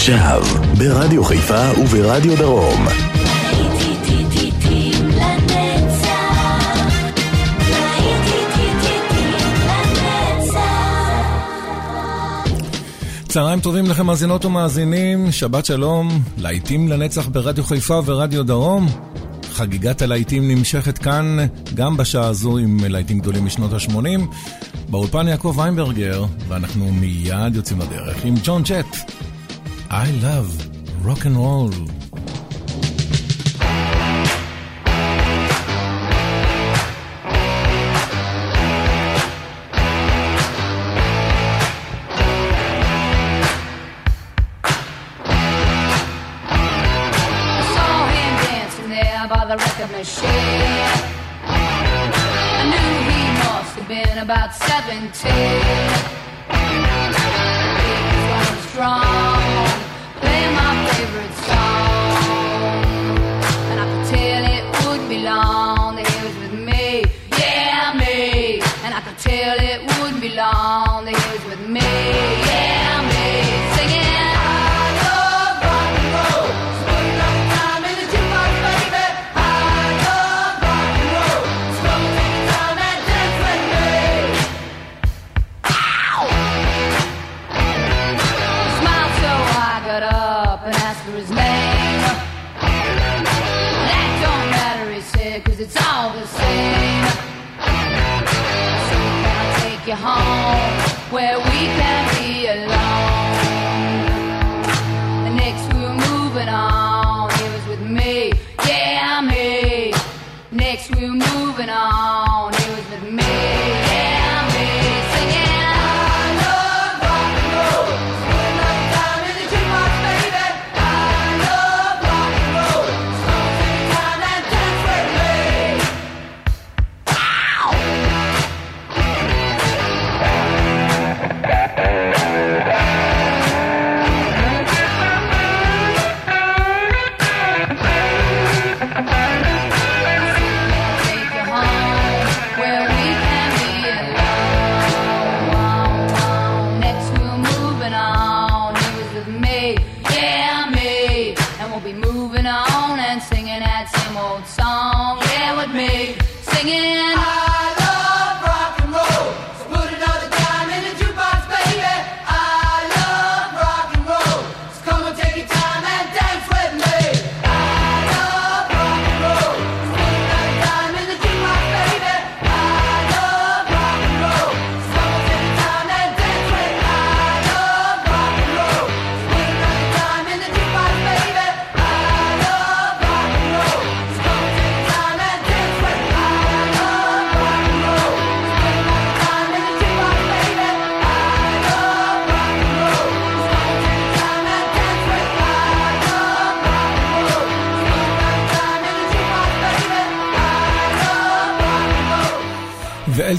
עכשיו, ברדיו חיפה וברדיו דרום. צהריים טובים לכם מאזינות ומאזינים, שבת שלום, להיטים לנצח ברדיו חיפה ורדיו דרום. חגיגת הלהיטים נמשכת כאן גם בשעה הזו עם להיטים גדולים משנות ה-80. באולפן יעקב ויינברגר, ואנחנו מיד יוצאים לדרך עם ג'ון ג'ט. I love rock and roll. Tell it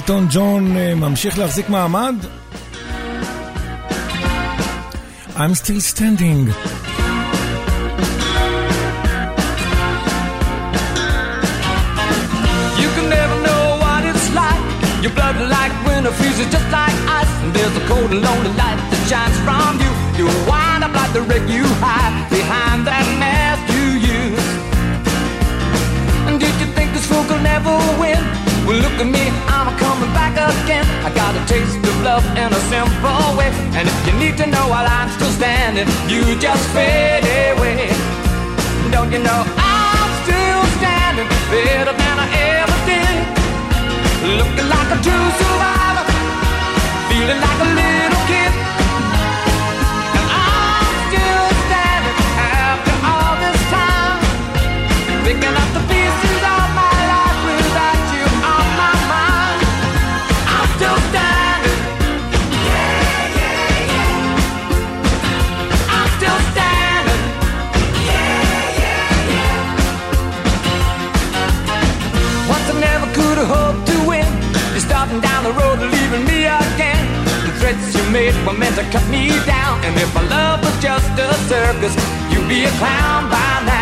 אלטון ג'ון ממשיך להחזיק מעמד? I'm still standing. You can never know what it's like. Your blood like winter freezes just like ice. And there's a cold and lonely light that shines from you. You wind up like the wreck you hide behind that mask At me, I'm coming back again. I got a taste of love in a simple way. And if you need to know while I'm still standing, you just fade away. Don't you know I'm still standing better than I ever did? Looking like a true survivor, feeling like a little kid. And I'm still standing after all this time, picking made were meant to cut me down. And if my love was just a circus, you'd be a clown by now.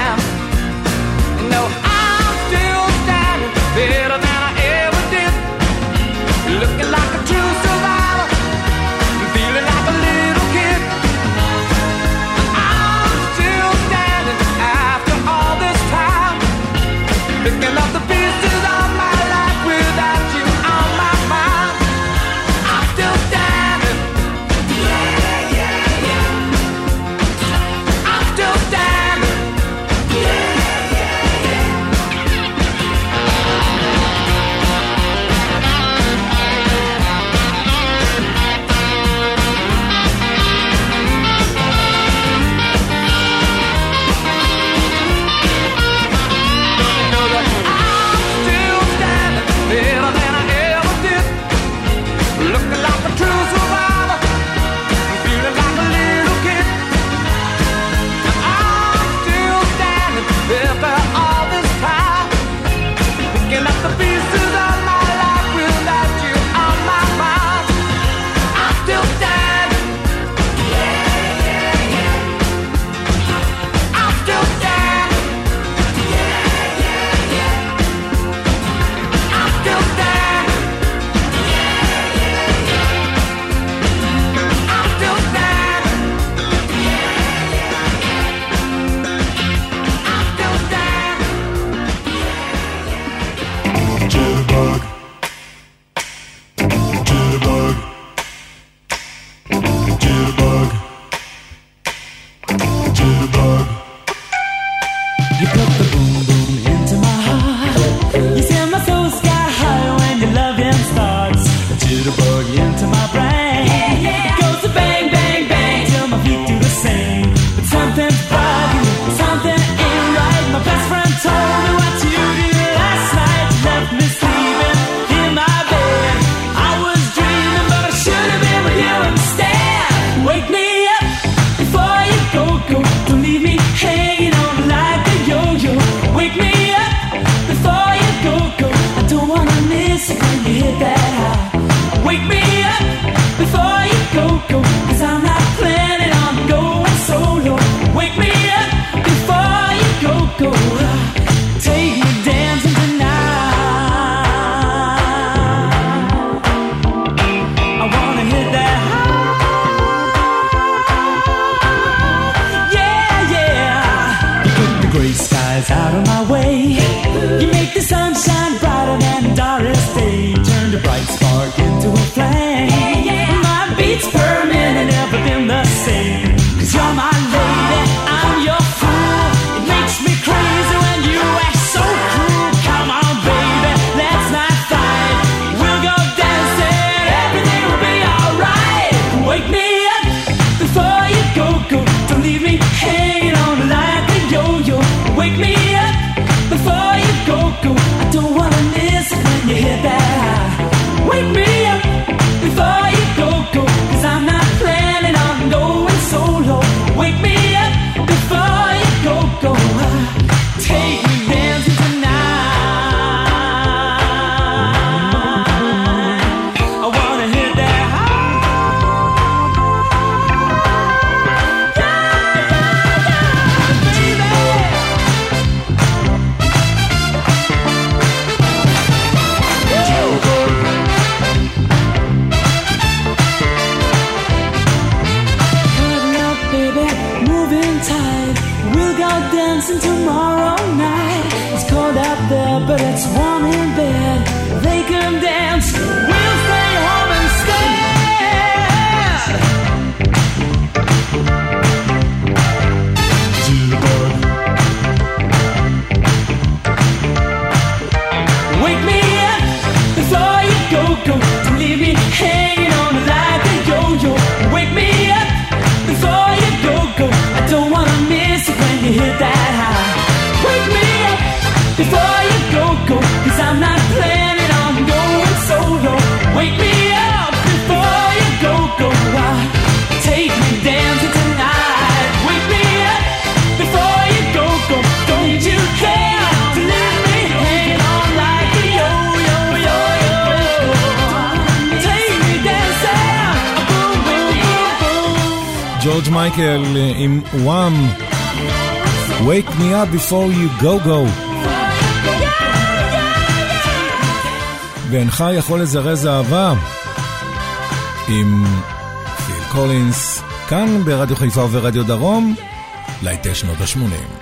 מייקל עם וואם, Wake me up before you go go. ואינך יכול לזרז אהבה עם פיל קולינס, כאן ברדיו חיפה וברדיו דרום, להיטי שנות ה-80.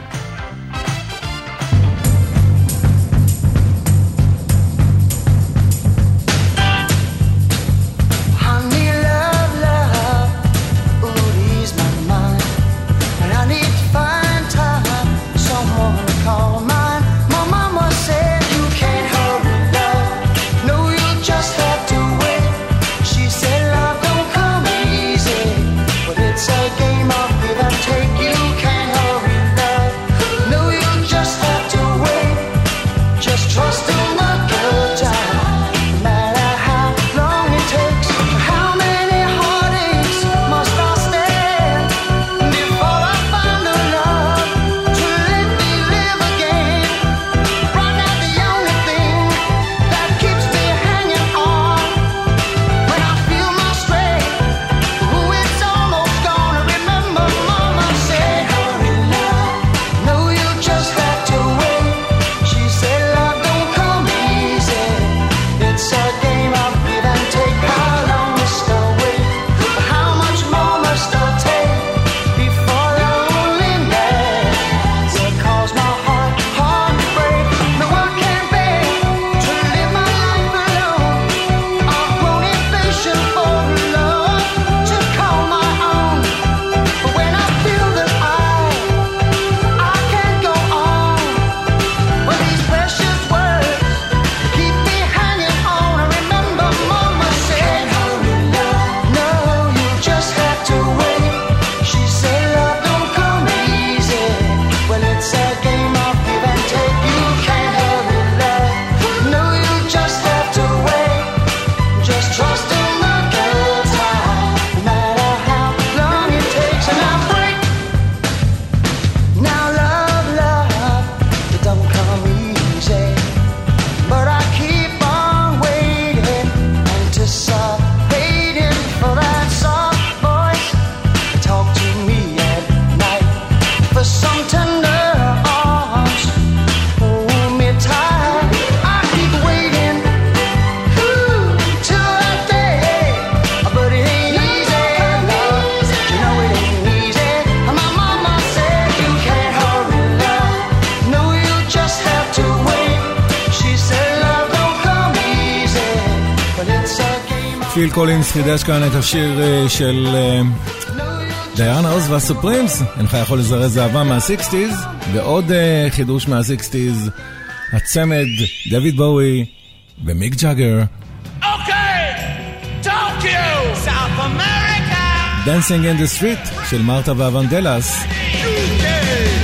קולינס חידש כאן את השיר אה, של אה, דיאנה רוס והסופרימס, אינך יכול לזרז אהבה מה-sixties, ועוד אה, חידוש מה-sixties, הצמד דויד בואי ומיק ג'אגר. Dancing in the Street של מרתה והוונדלס. right.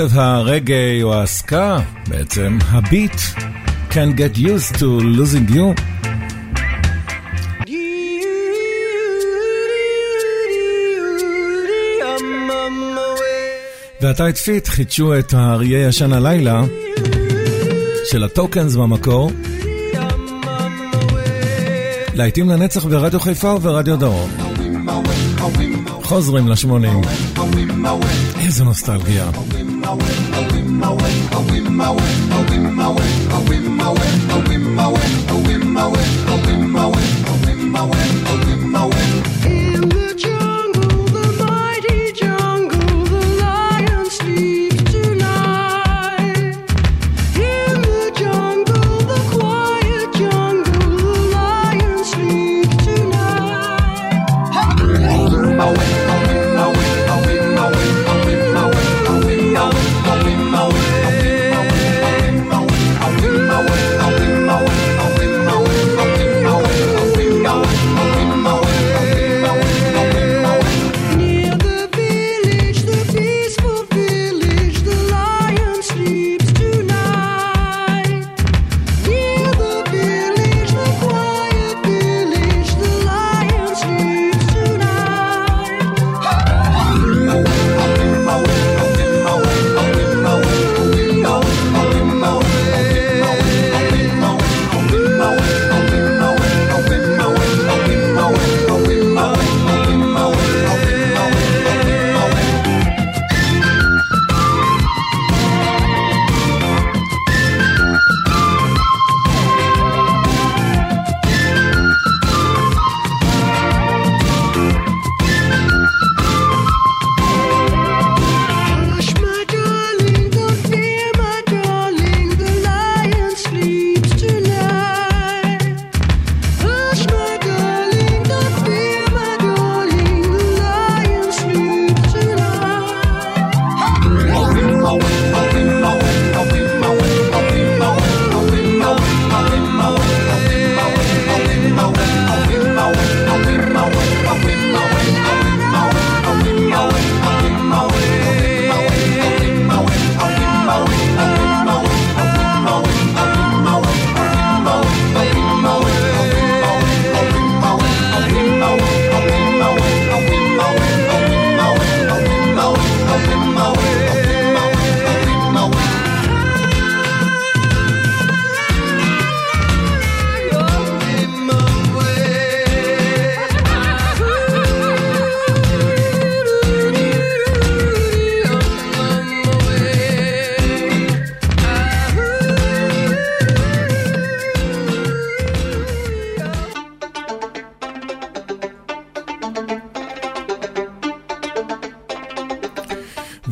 קצב הרגאיי או הסקא, בעצם הביט, can get used to losing you. והטייט פיט חידשו את האריה ישן הלילה של הטוקנס במקור. להיטים לנצח ברדיו חיפה וברדיו דרום. חוזרים לשמונים. איזה נוסטלגיה. my way, I win my way, I win my way.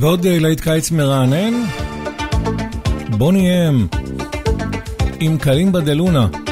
ועוד אה, להיט קיץ מרענן, בוני אם, עם קלימבה דה לונה.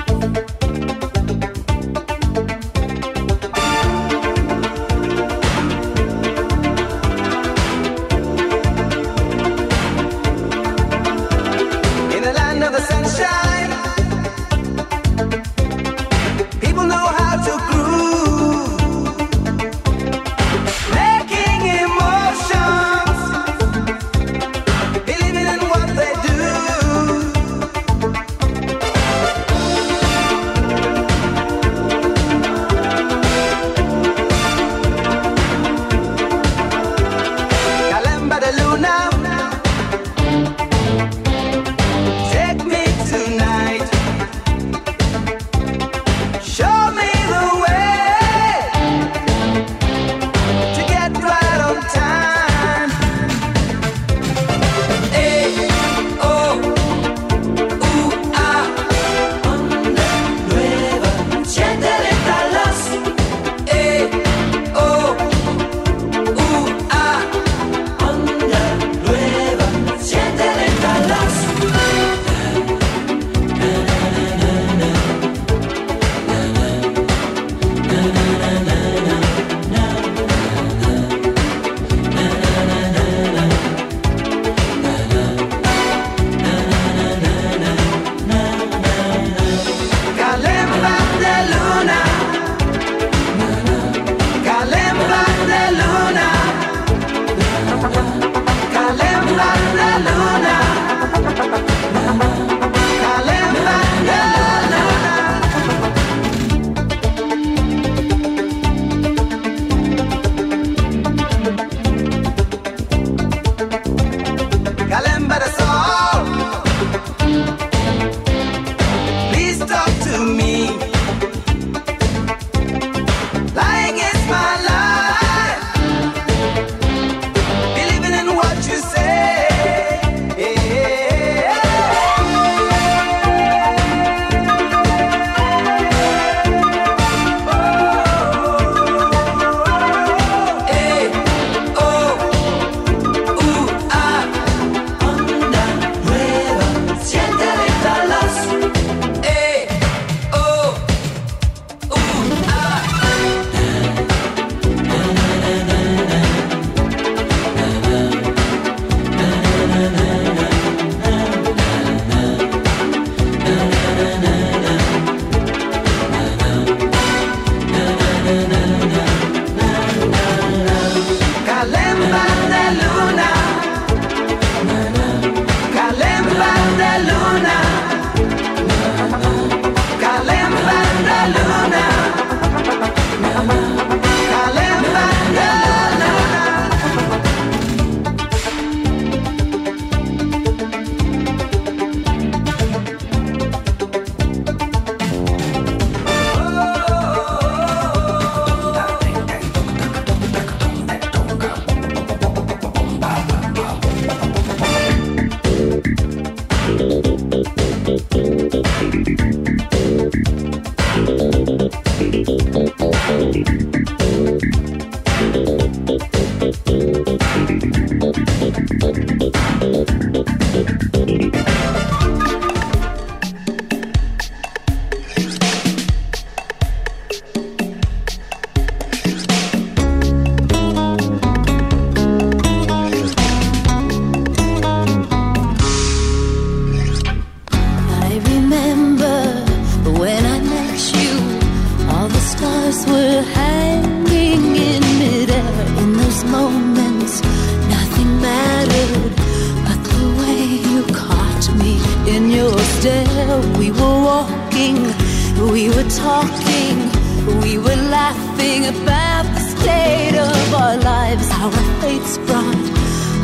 brought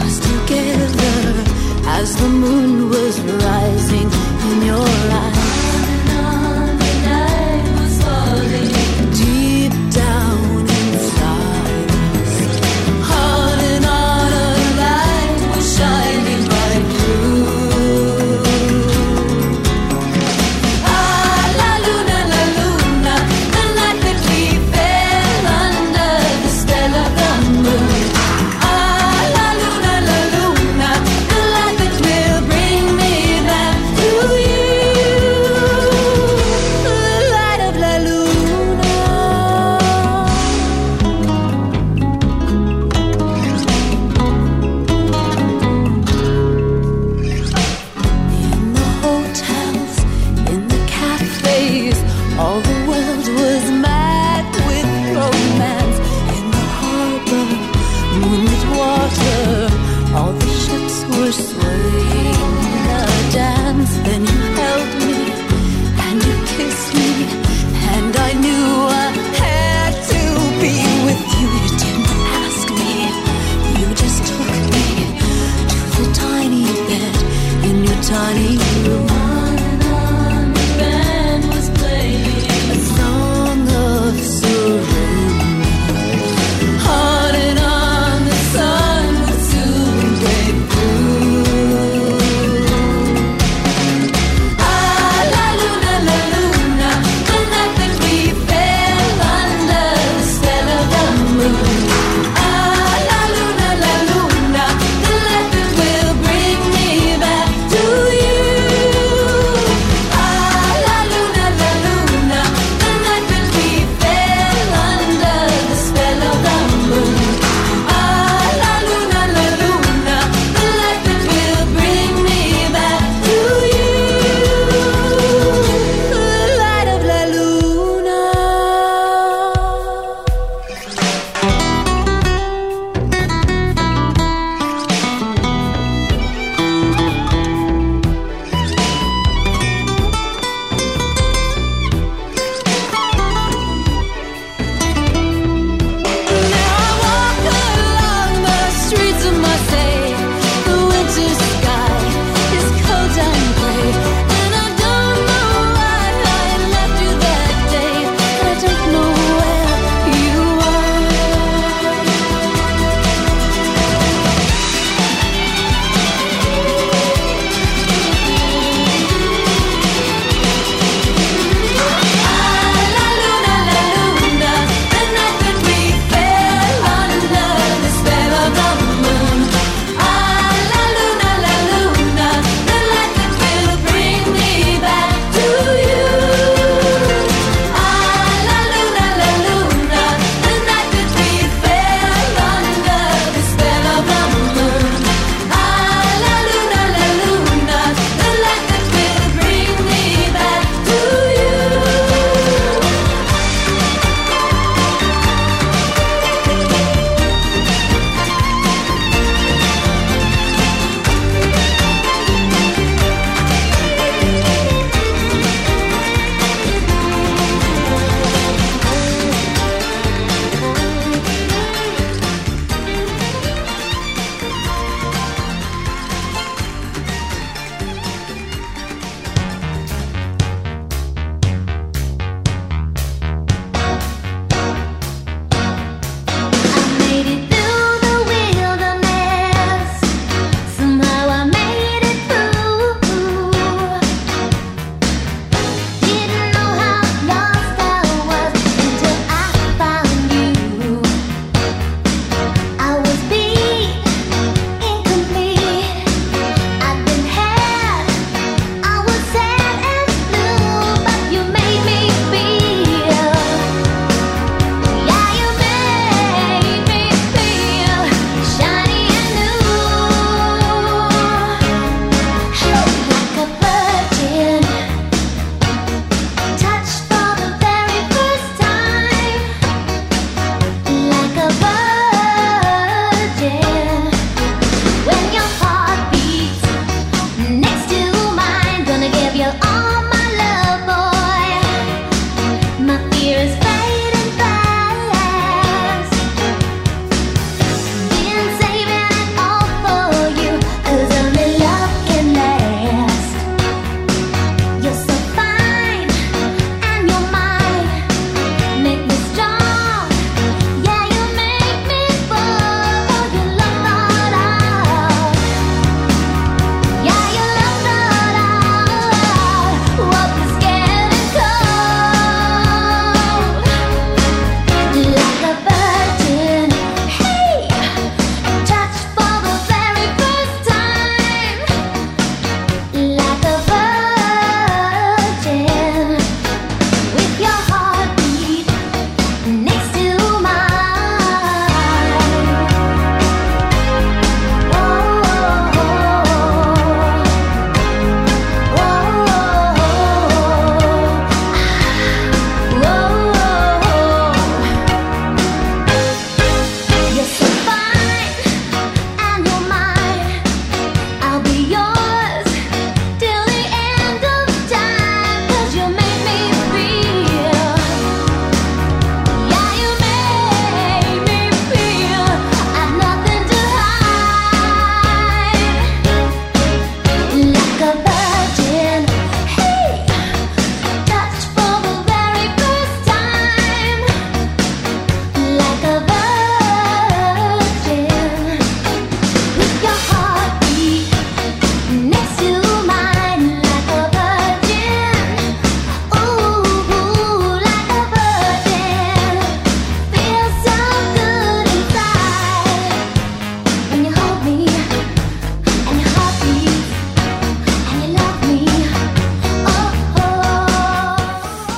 us together as the moon was rising in your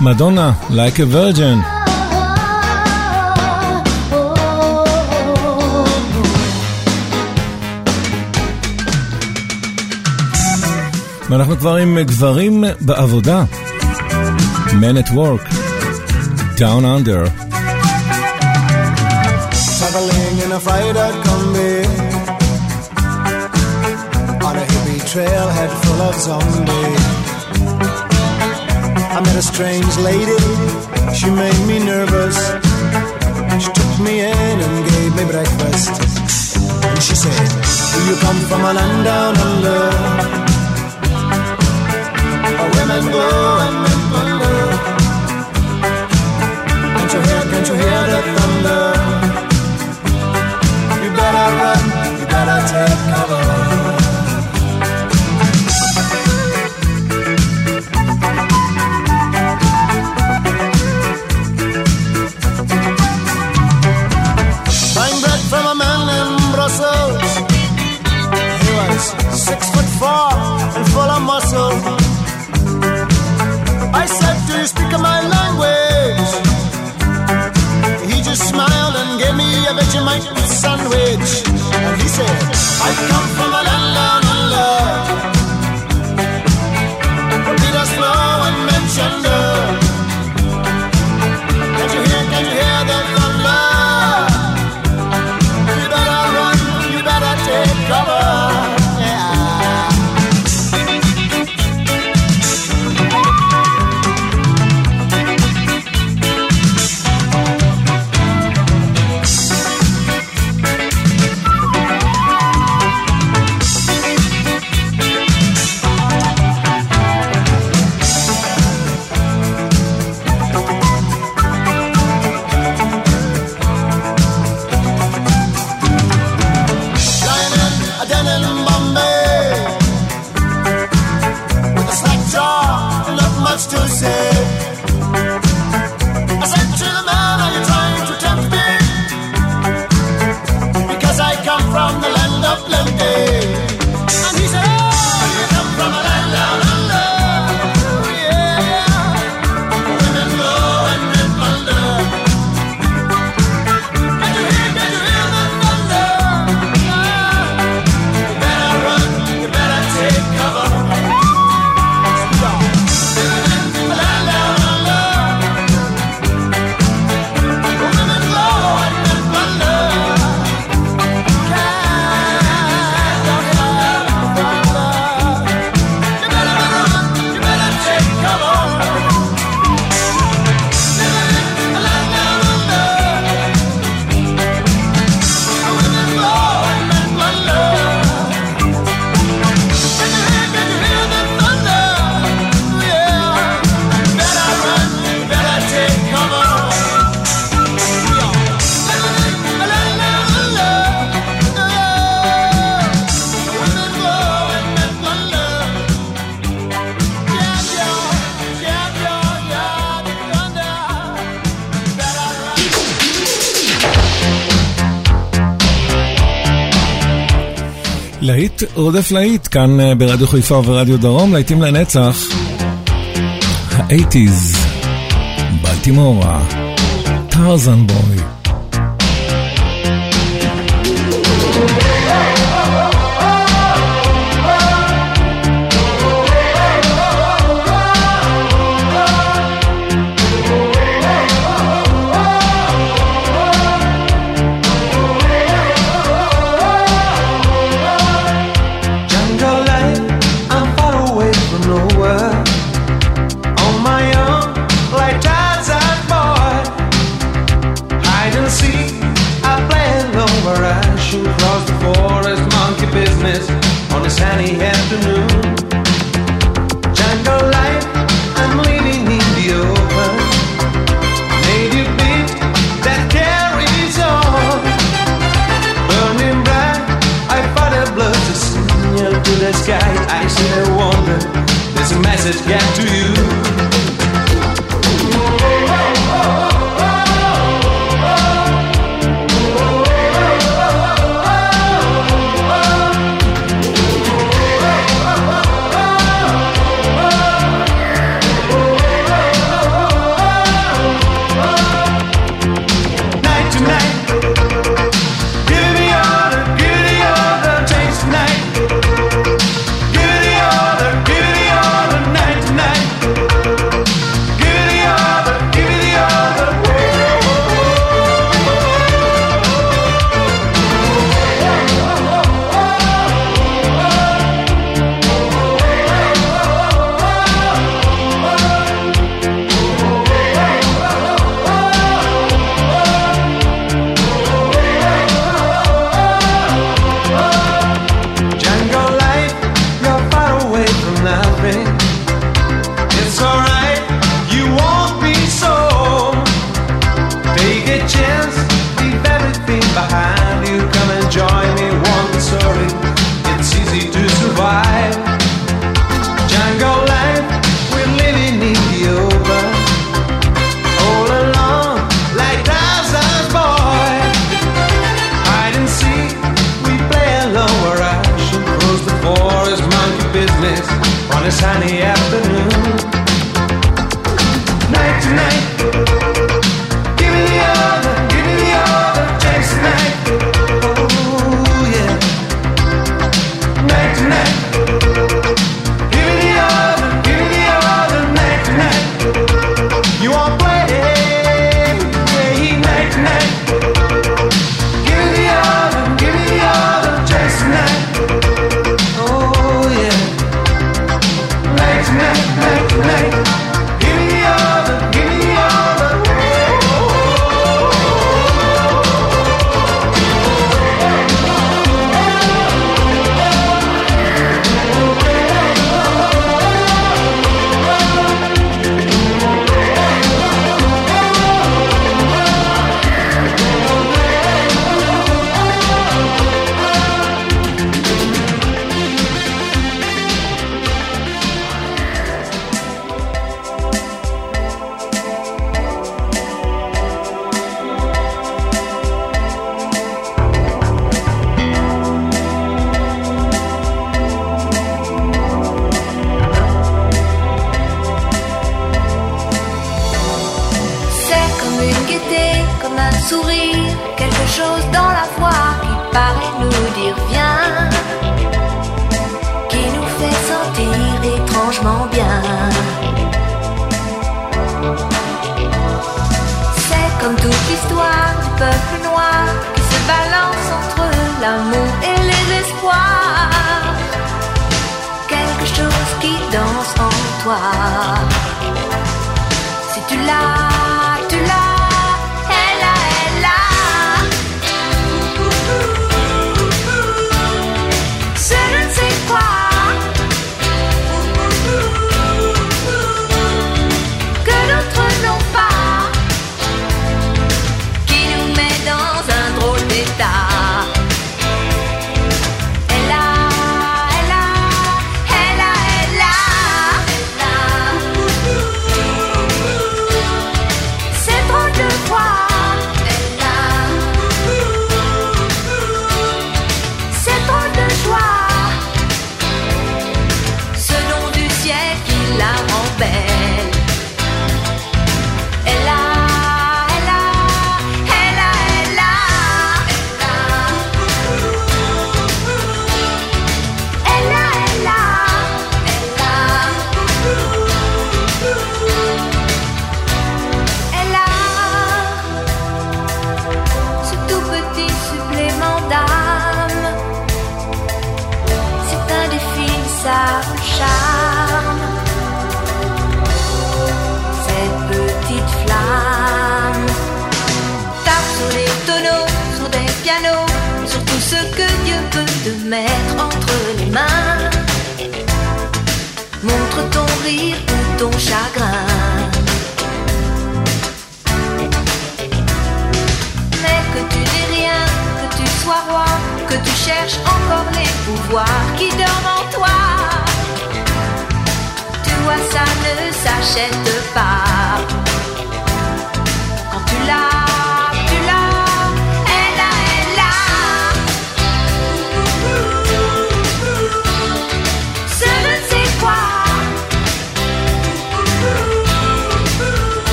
מדונה, Like a Virgin. ואנחנו כבר עם גברים בעבודה. Men at Work, Down Under. Traveling in a freighter combi On a hippie trailhead full of zombies I met a strange lady, she made me nervous. She took me in and gave me breakfast. And she said, do you come from a land down under? Where women go and men wonder. Can't you hear, can't you hear the thunder? You better run, you better take cover. Four and full of muscle. I said, Do you speak my language? He just smiled and gave me a Vegemite sandwich. And he said, I come from a land down under. And Menchender. להיט רודף להיט, כאן אה, ברדיו חיפה וברדיו דרום, להיטים לנצח. האייטיז, בלטימורה, טרזן בוי. it get to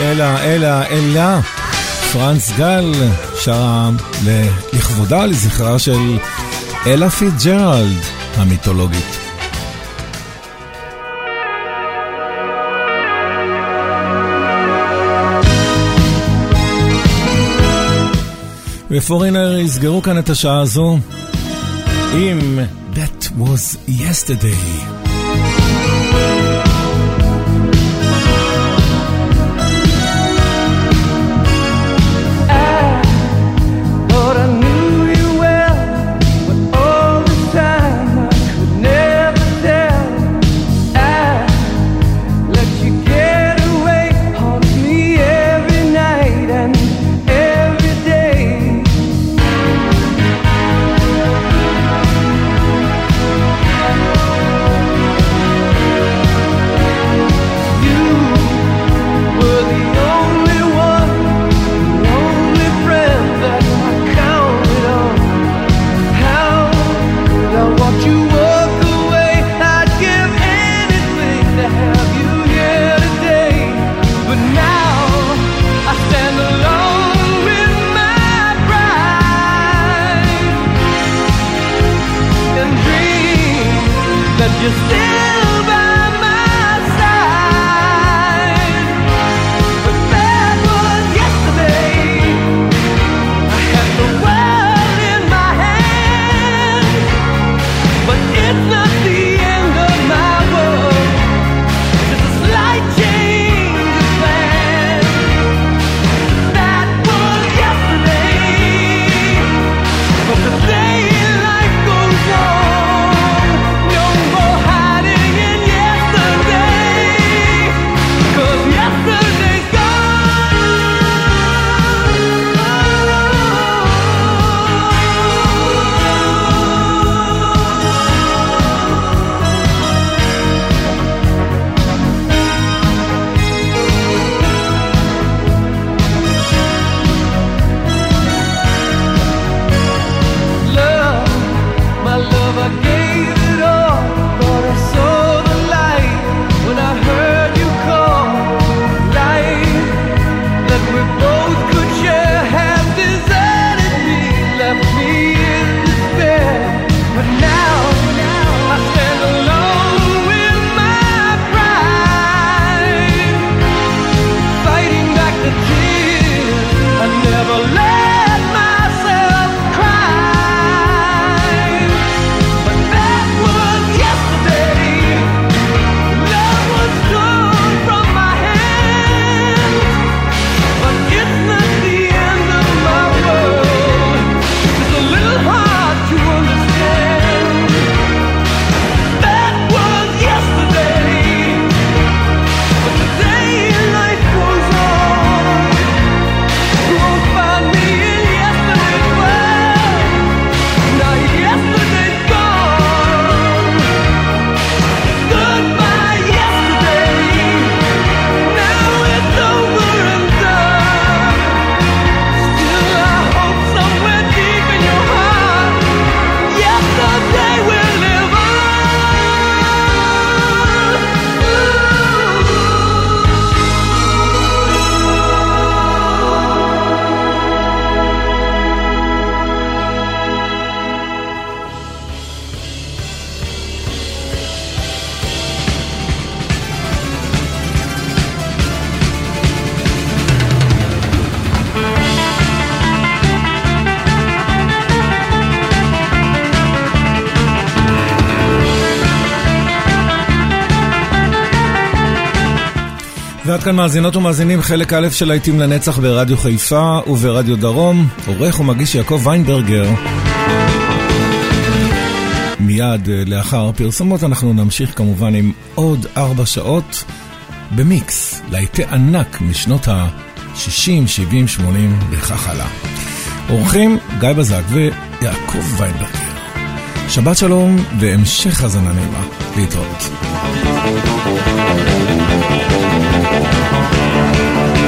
Ella, elle l'a. פרנס גל שרה לכבודה, לזכרה של אלה פיטג'רלד המיתולוגית. ופורינר יסגרו כאן את השעה הזו עם That was yesterday. כאן מאזינות ומאזינים, חלק א' של להיטים לנצח ברדיו חיפה וברדיו דרום. עורך ומגיש יעקב ויינברגר. מיד אה, לאחר הפרסומות אנחנו נמשיך כמובן עם עוד ארבע שעות במיקס, להיטי ענק משנות ה-60, 70, 80 וכך הלאה. אורחים גיא בזק ויעקב ויינברגר. שבת שלום והמשך האזנה נעימה. להתראות. Thank you.